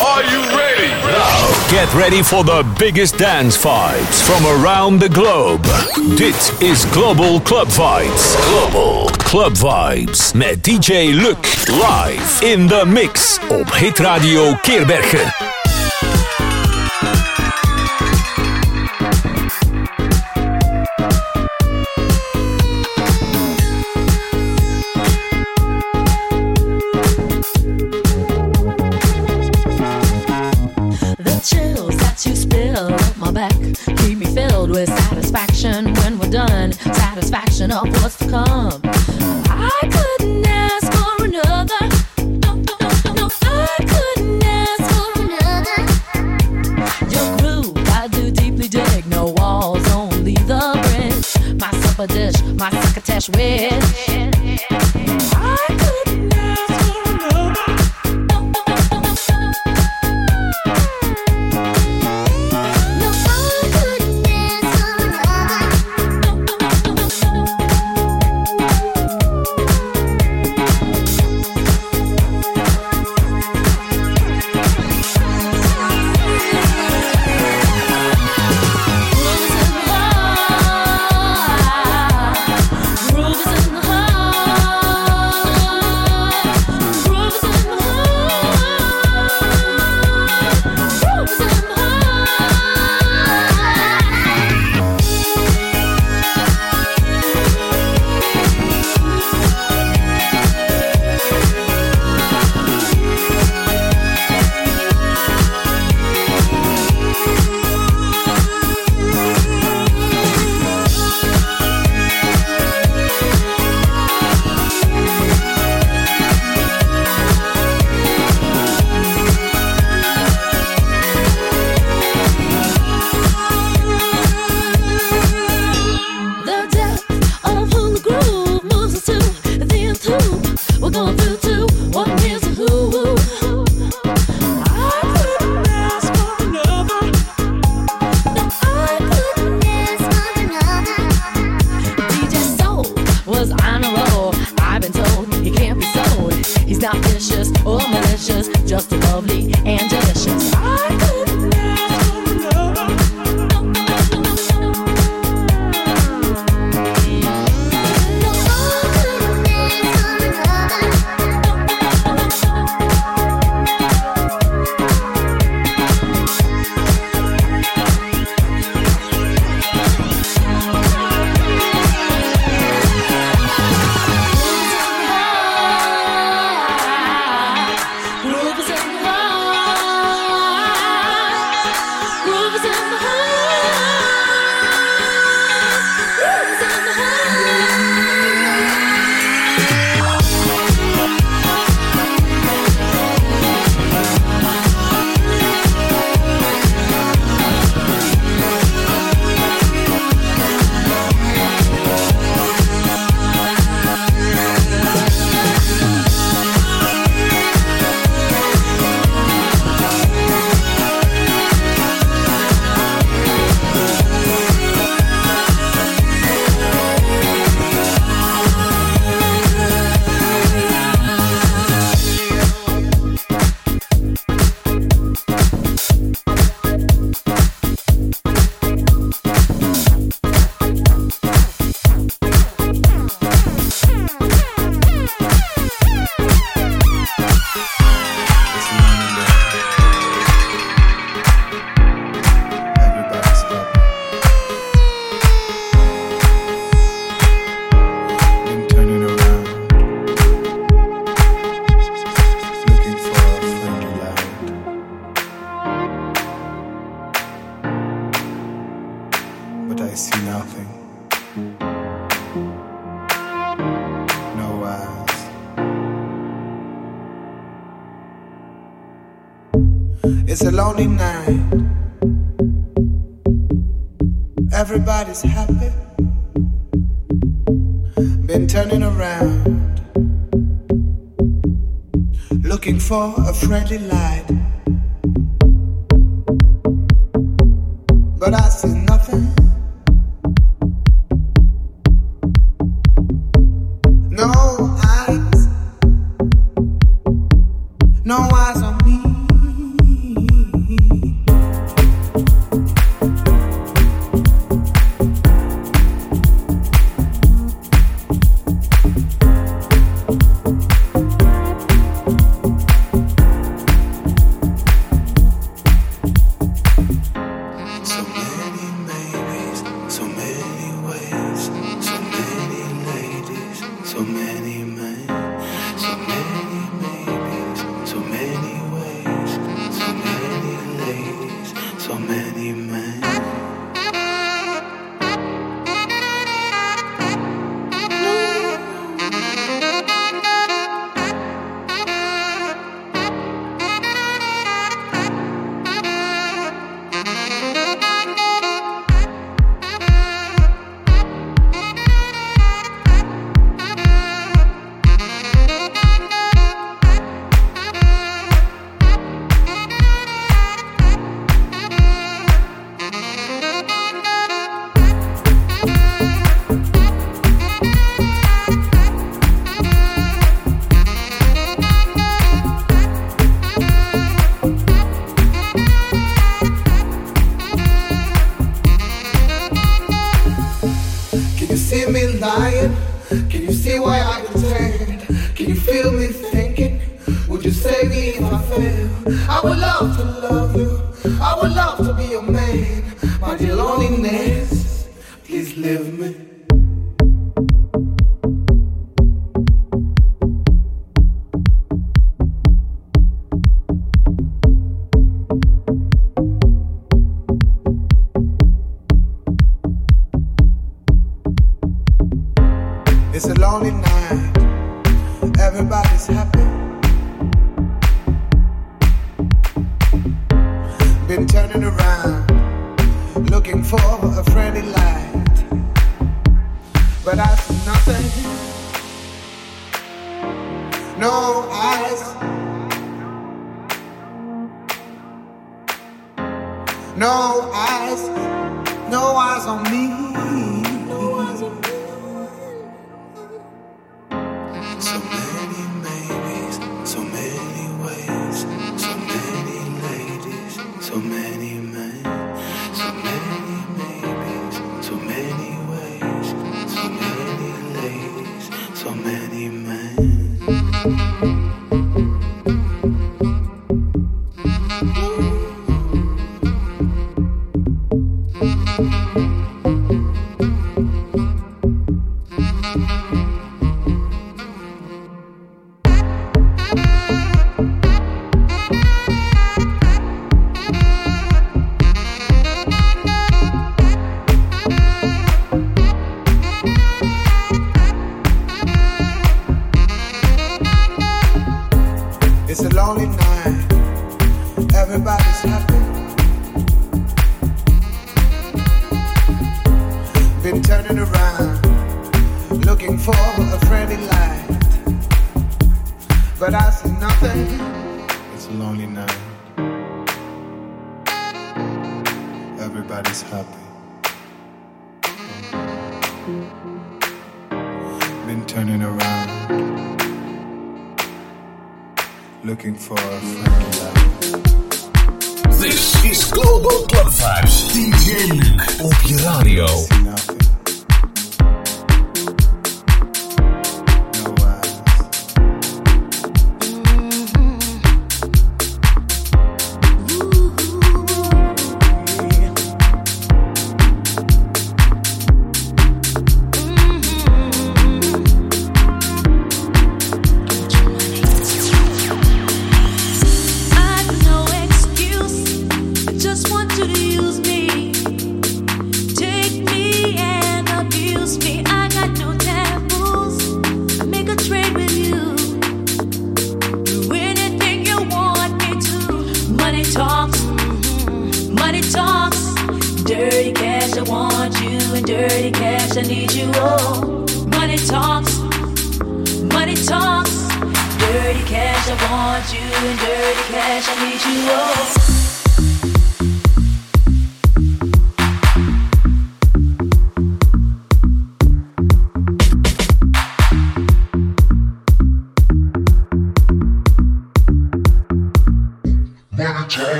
Are you ready? Now, get ready for the biggest dance vibes from around the globe. Dit is Global Club Vibes. Global Club Vibes met DJ Luc live in the mix op Hit Radio Keerbergen. To come. I couldn't ask for another. No, no, no, I couldn't ask for another. Your groove, I do deeply dig. No walls, only the bridge. My supper dish, my succotash wish. for a friendly light.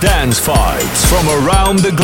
Dance vibes from around the globe.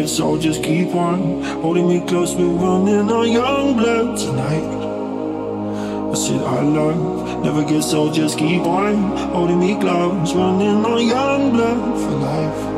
Old, just keep on holding me close. We're running our young blood tonight. I said, our love never gets old, just keep on holding me close. Running our young blood for life.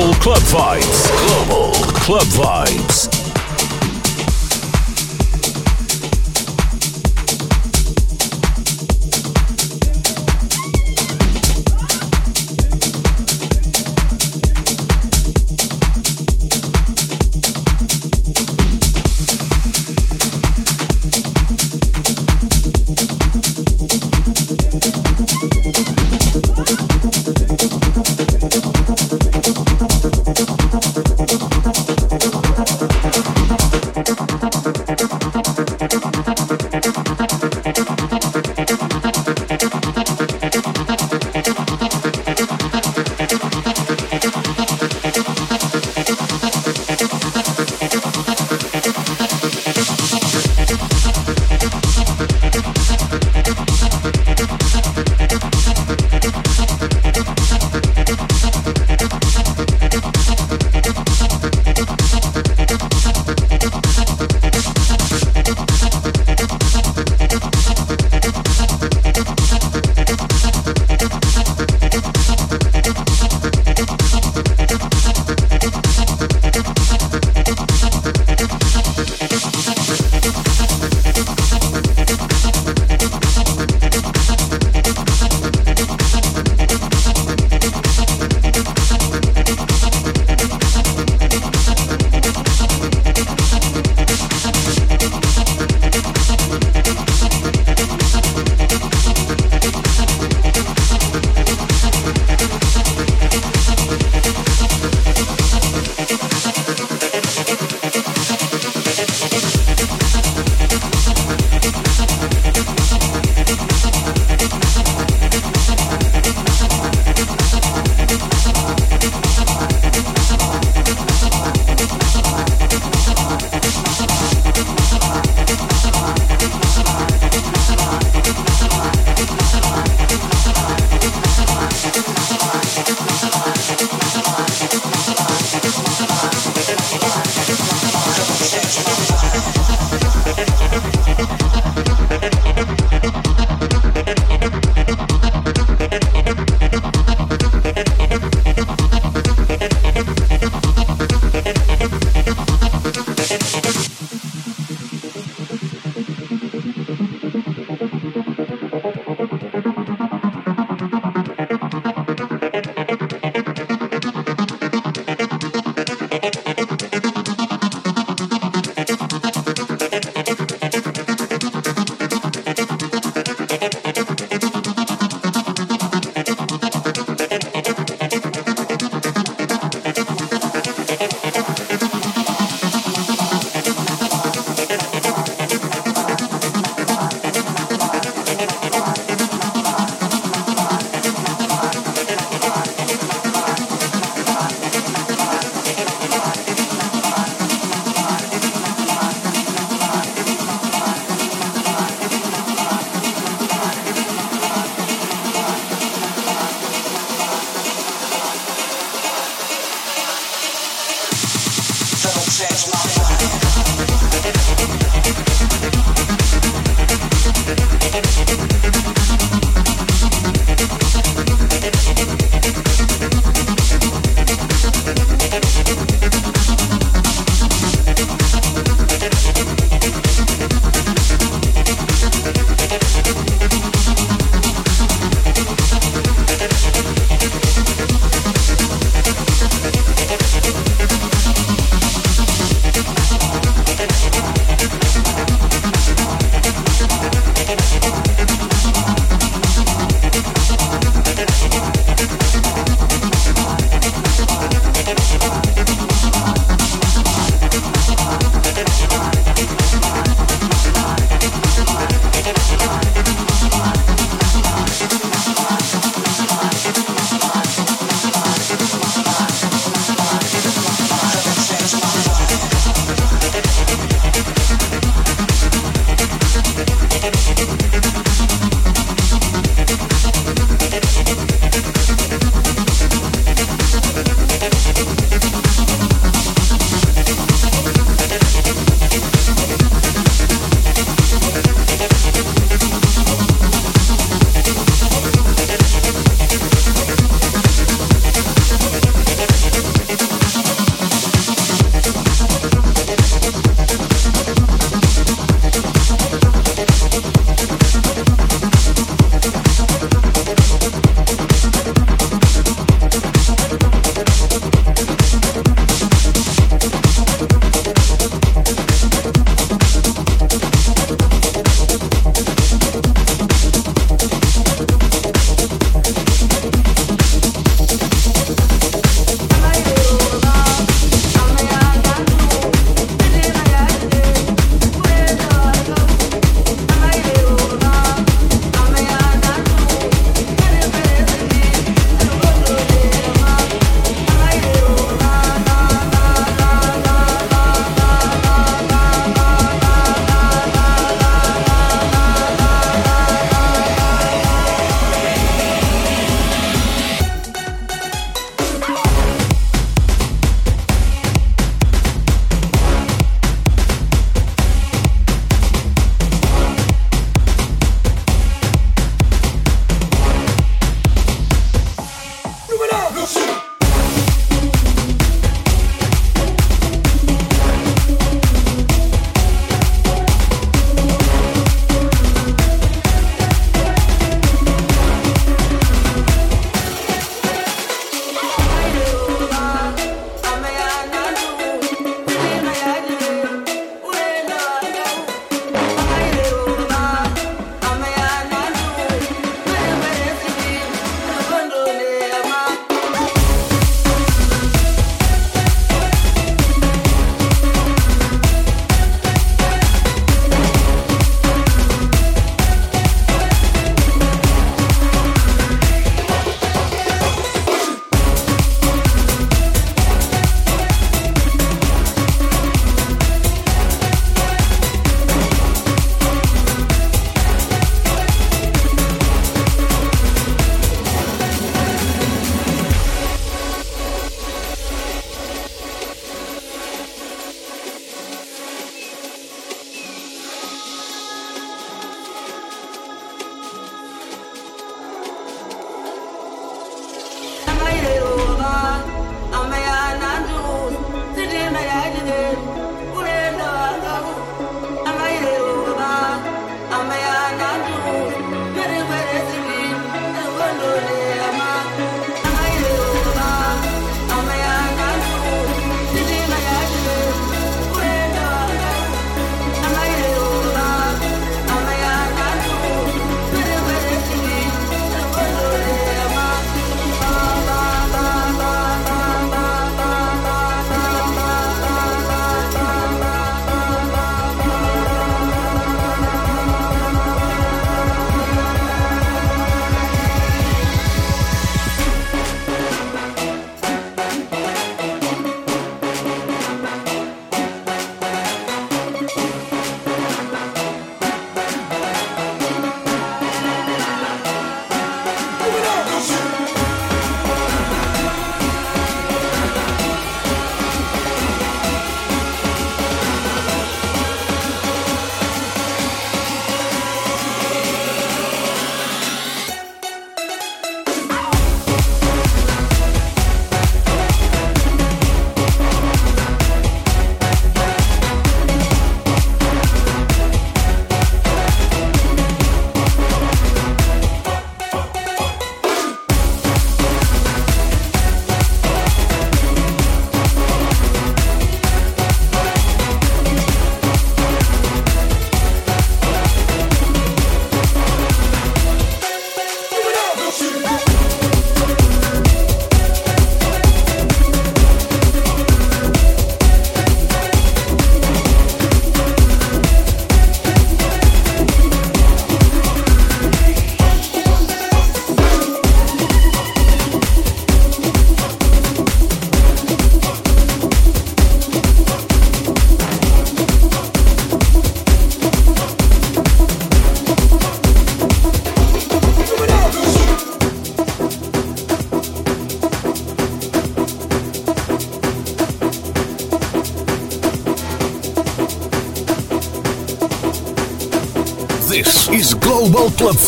Global Club Vibes. Global Club Vibes.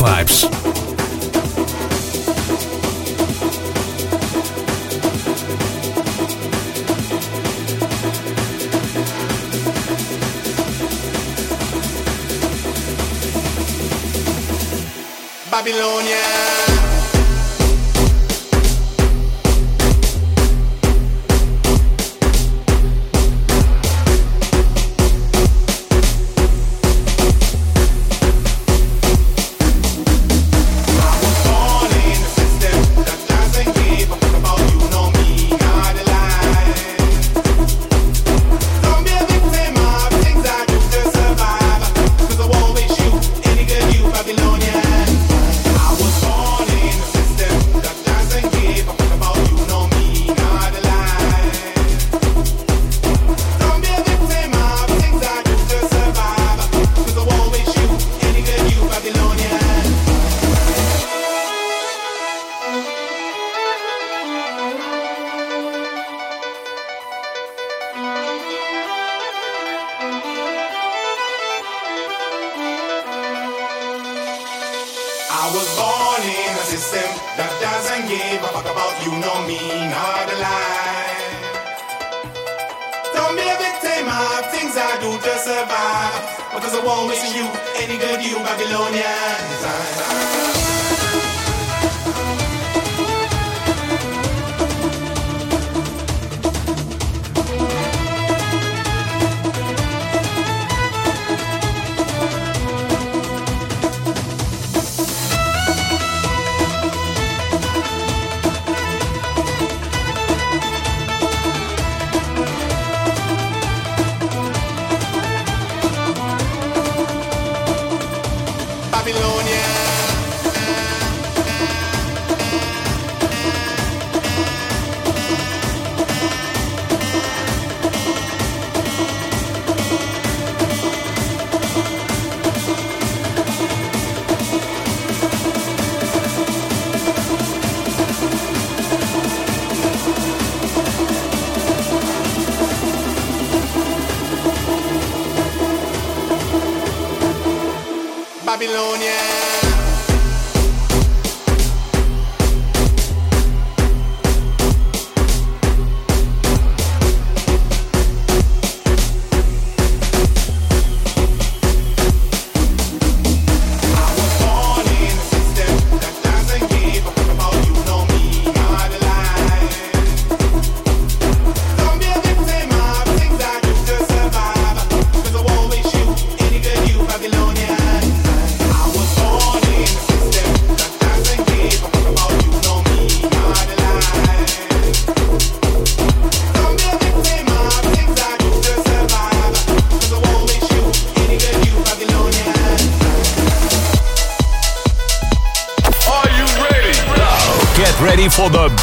Vibes.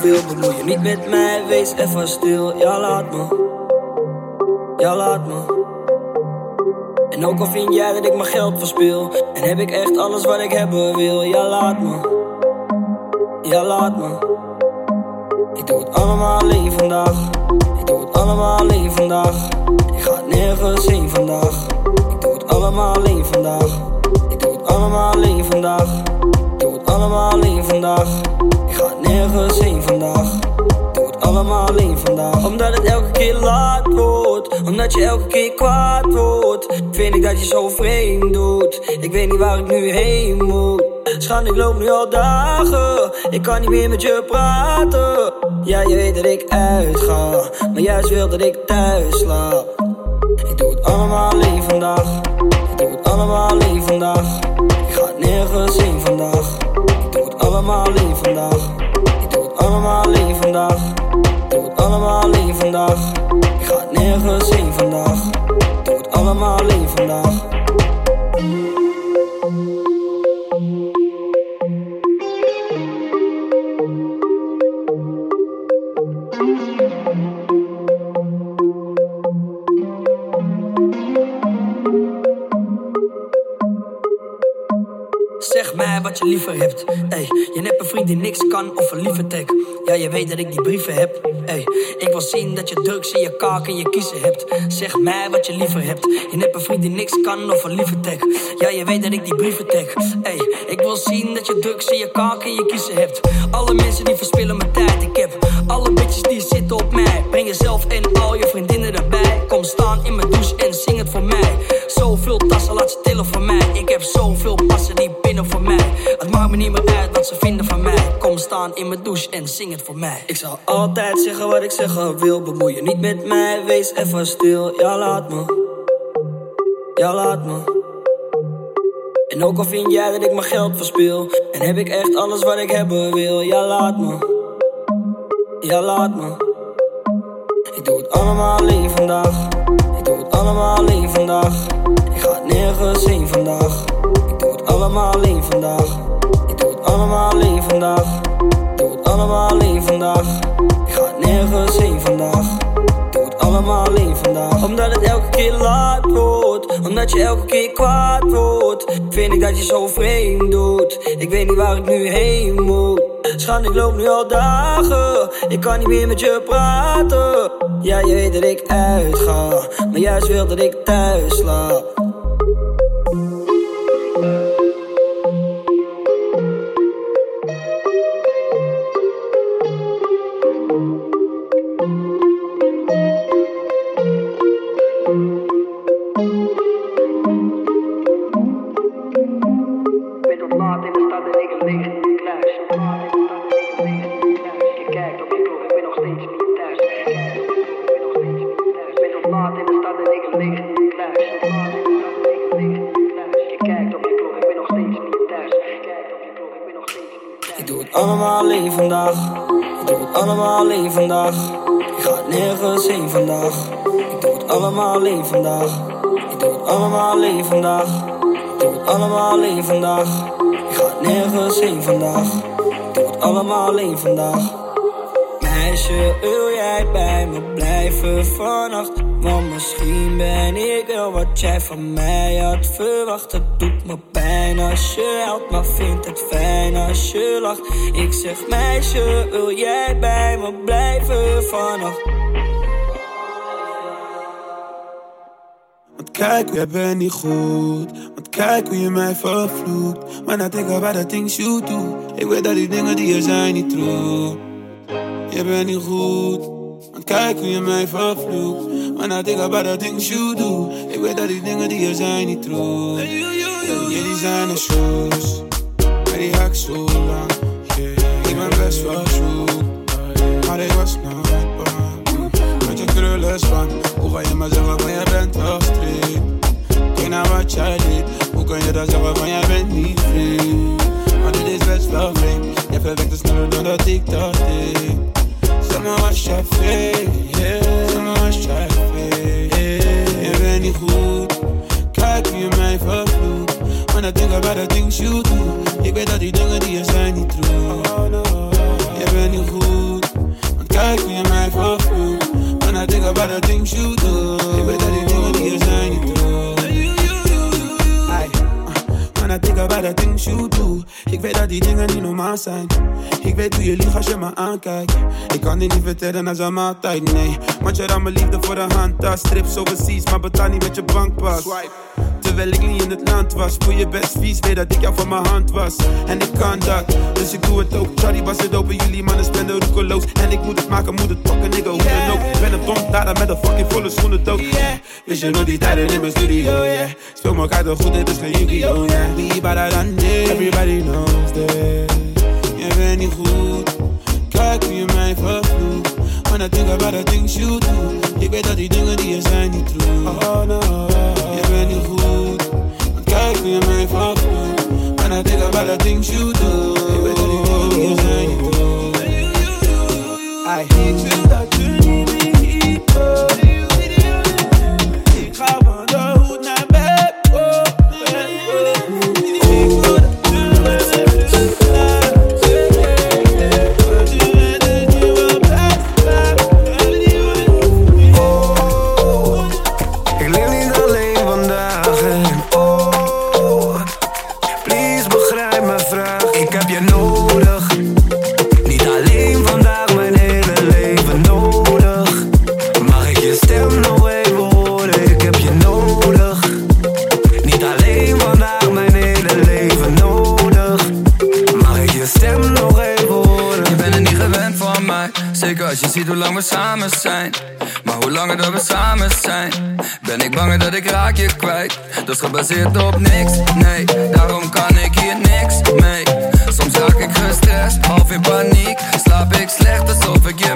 Wil. Bemoei je niet met mij, wees even stil. Ja, laat me. Ja, laat me. En ook al vind jij dat ik mijn geld verspil. En heb ik echt alles wat ik hebben wil. Ja, laat me. Ja, laat me. Ik doe het allemaal alleen vandaag. Ik doe het allemaal alleen vandaag. Ik ga nergens heen vandaag. Ik doe het allemaal alleen vandaag. Ik doe het allemaal alleen vandaag. Ik doe het allemaal alleen vandaag. Nergens vandaag. Doe allemaal alleen vandaag. Omdat het elke keer laat wordt. Omdat je elke keer kwaad wordt. Vind ik dat je zo vreemd doet. Ik weet niet waar ik nu heen moet. Schat, ik loop nu al dagen. Ik kan niet meer met je praten. Ja, je weet dat ik uitga. Maar juist wil dat ik thuis slaap. Die niks kan of een lieve tek. Ja, je weet dat ik die brieven tek. Ey, ik wil zien dat je drugs in je kaak en je kiezen hebt. Alle mensen die verspillen mijn tijd. Ik heb alle bitches die zitten op mij. Breng jezelf en al je vriendinnen erbij. Kom staan in mijn douche en zing het voor mij. Zoveel tassen, laat ze tillen voor mij. Ik heb zoveel passen die binnen voor mij. Het maakt me niet meer uit wat ze vinden van mij. Kom staan in mijn douche en zing het voor mij. Ik zal altijd zeggen wat ik zeggen wil. Bemoei je niet met mij, wees even stil. Ja, laat me. Ook al vind jij dat ik mijn geld verspil. En heb ik echt alles wat ik hebben wil. Ja, laat me. Ja, laat me. Ik doe het allemaal alleen vandaag. Ik doe het allemaal alleen vandaag. Ik ga nergens heen vandaag. Ik doe het allemaal alleen vandaag. Ik doe het allemaal alleen vandaag. Ik doe het allemaal alleen vandaag. Ik ga nergens heen vandaag. Alleen vandaag. Omdat het elke keer laat wordt. Omdat je elke keer kwaad wordt. Vind ik dat je zo vreemd doet. Ik weet niet waar ik nu heen moet. Schat, ik loop nu al dagen. Ik kan niet meer met je praten. Ja, je weet dat ik uitga. Maar juist wil dat ik thuis slaap. Ik ga nergens heen vandaag. Ik doe het allemaal alleen vandaag. Ik doe het allemaal alleen vandaag. Ik doe het allemaal alleen vandaag. Ik ga nergens heen vandaag. Ik doe het allemaal alleen vandaag. Meisje, wil jij bij me blijven vannacht? Want misschien ben ik wel wat jij van mij had verwacht. Het doet me pijn als je helpt, maar vind het fijn als je lacht. Ik zeg meisje, wil jij bij me blijven vannacht? Want kijk, jij bent niet goed. Want kijk hoe je mij vervloekt. Maar I think about the things you do. Ik weet dat die dingen die er zijn niet true. Je bent niet goed. Want kijk hoe je mij vervloekt. Maar I think about the things you do. Ik weet dat die dingen die er zijn niet true. Je die zijn de shoes. Maar die hak zo lang. Ik best wel zoek. Maar ik was nooit bang. Met je krullen span. Hoe ga je maar zeggen van jij bent wel street? Kijk naar wat jij deed. Hoe kan je dat zeggen van jij bent niet vreemd? Maar dit is best wel vreemd. Je verwekt het sneller dan dat ik dat deed. Zeg maar was jij yeah. Zeg maar was jij When I think about the things you Ik weet dat die dingen die je zijn niet true. Je bent niet goed Want kijk hoe je mij vervoert When I think about the things you Ik weet dat die dingen die je zijn niet true. When I think about the things Ik weet dat die dingen niet normaal zijn. Ik weet hoe je lief als je me aankijkt. Ik kan dit niet vertellen als een tijd, nee. Want je dan mijn liefde voor de hand Strips overseas, maar betaal niet met je bankpas. Swipe. Terwijl ik niet in het land was. Voel je best vies, weet dat ik jou van mijn hand was. En ik kan dat, dus ik doe het ook. Charlie was het open, jullie mannen spenden roekeloos. En ik moet het maken, moet het pakken, nigga, hoe dan ook. Ik ben een dom daar met een fucking volle schoenen dood. Wist je nog die tijden in mijn studio, yeah. Speel me kaarten goed, dit is geen Yu-Gi-Oh, yeah. Wie than this, everybody knows that. Je bent niet goed, kijk hoe je mij vervloekt. When I think about the things you do. Ik weet dat die dingen die je zijn niet true Oh no, je bent niet goed Want kijk hoe je mij vervloekt When I think about the things you do Ik weet dat die dingen die je zijn niet true I hate you dat je niet meer hier samen zijn. Maar hoe langer dat we samen zijn Ben ik banger dat ik raak je kwijt. Dat is gebaseerd op niks, nee Daarom kan ik hier niks mee. Soms raak ik gestrest, half in paniek. Slaap ik slecht alsof ik je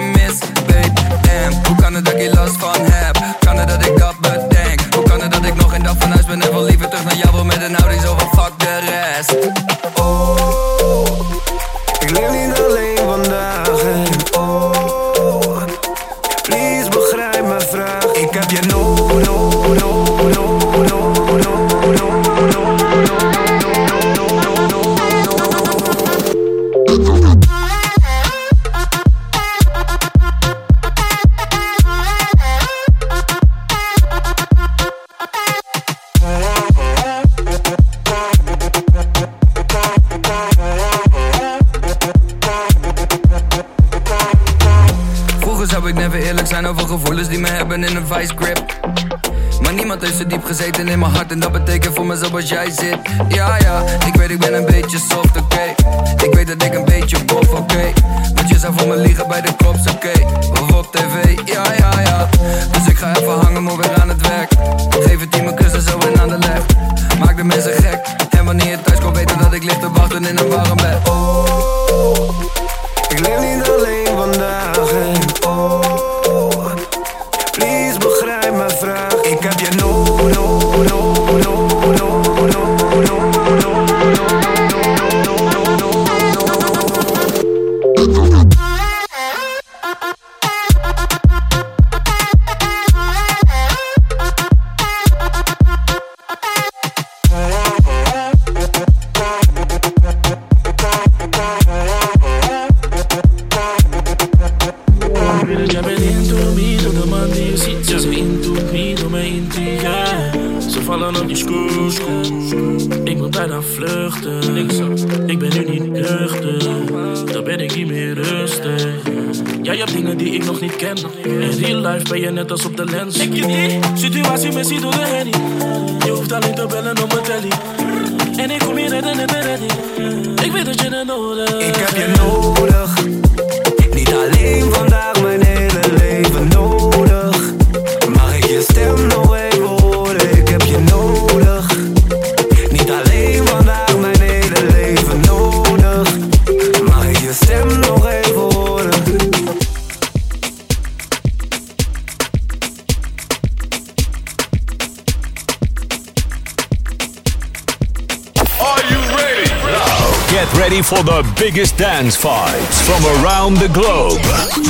dance fights from around the globe.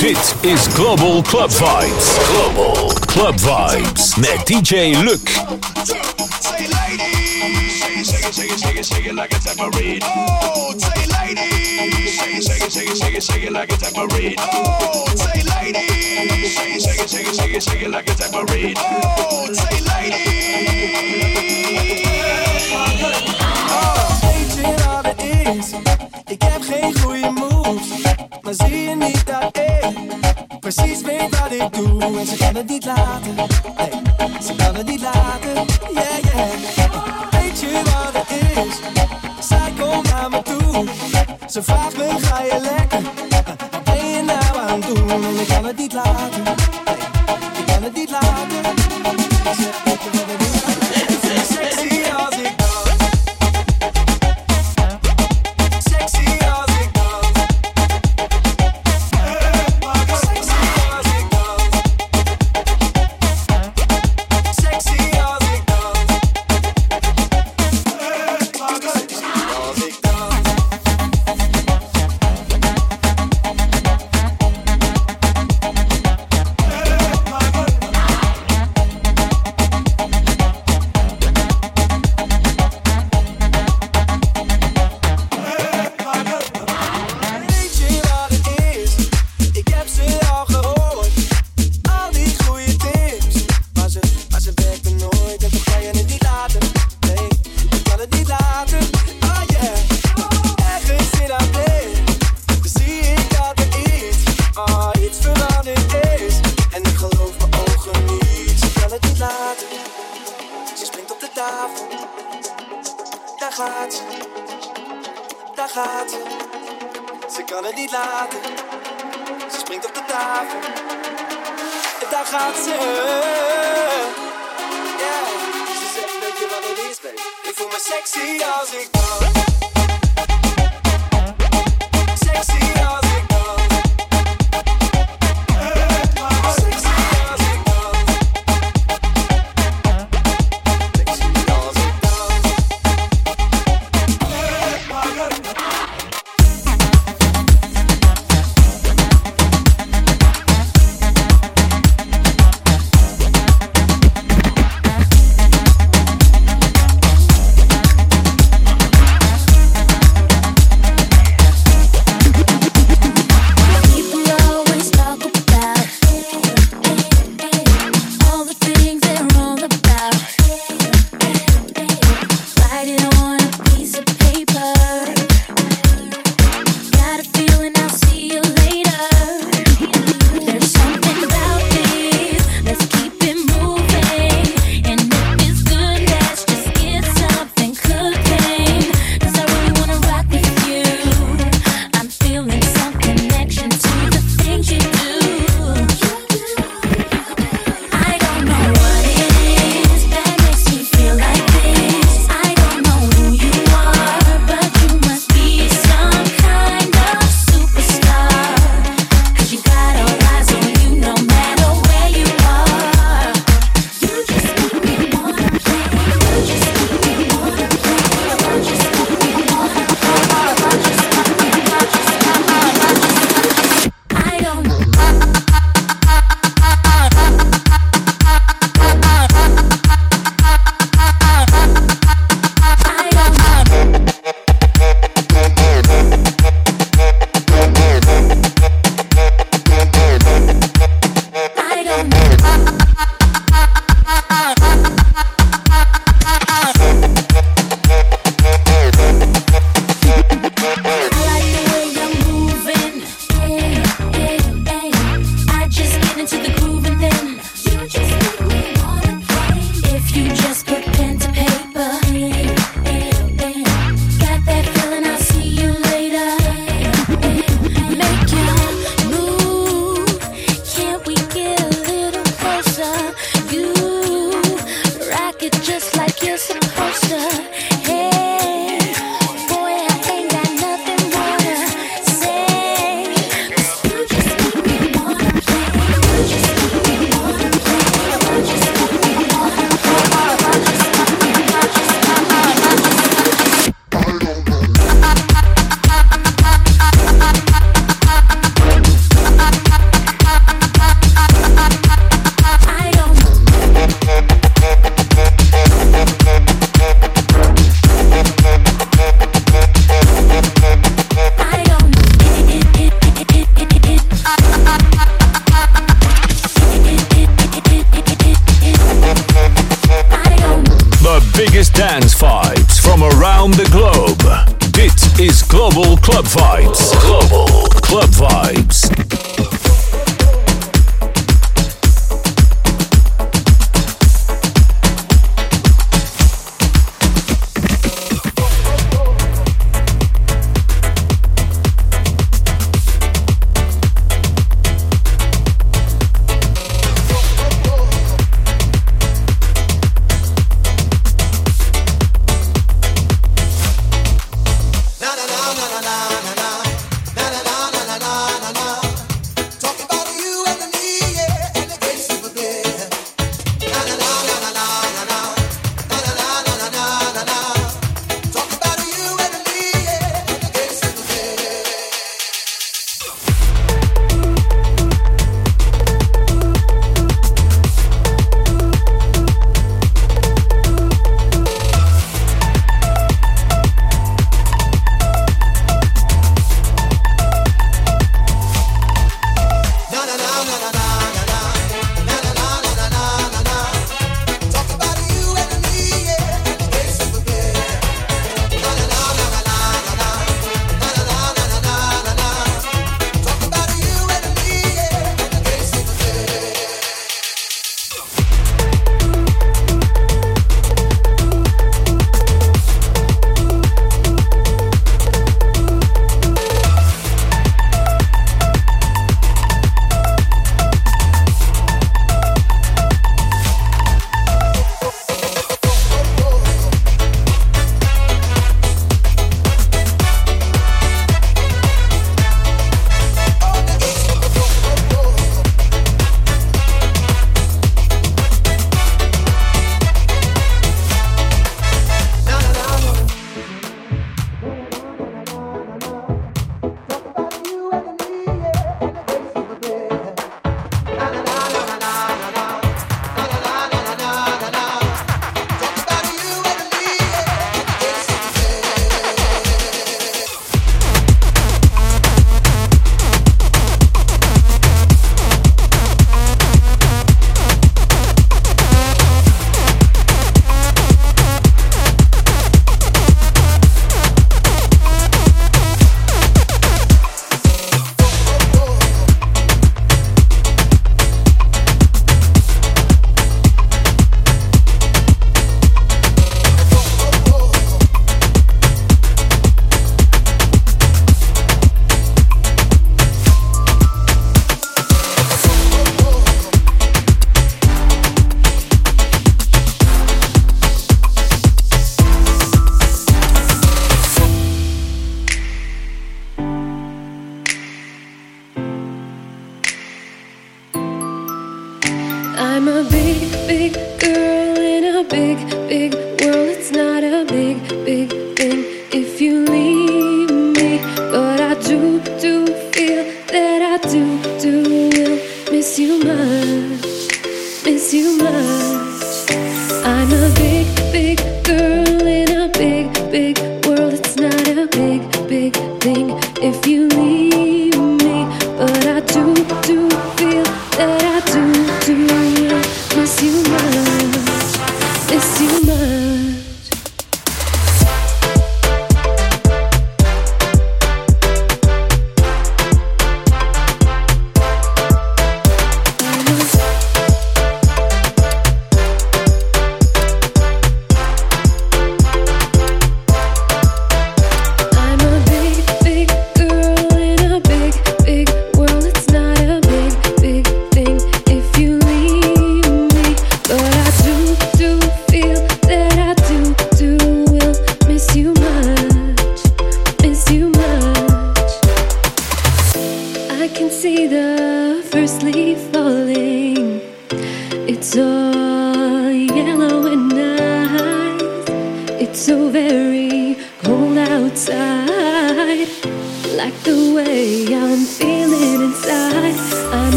Dit is Global Club Fights. Global Club Vibes met DJ Luc. Say ladies, shake it, shake it, shake it, shake it, like a tambourine. Oh, say ladies, shake it, shake it, shake it, shake it, shake it like a tambourine. Oh, say ladies, shake it, shake it, shake it, shake it like a tambourine. Oh, precies weet wat ik doe. En ze kan het niet laten, hey, ze kan het niet laten, yeah, yeah. Weet je wat het is? Zij komt naar me toe. Ze vraagt me, ga je lekker? Wat ben je nou aan het doen? En ik kan het niet laten.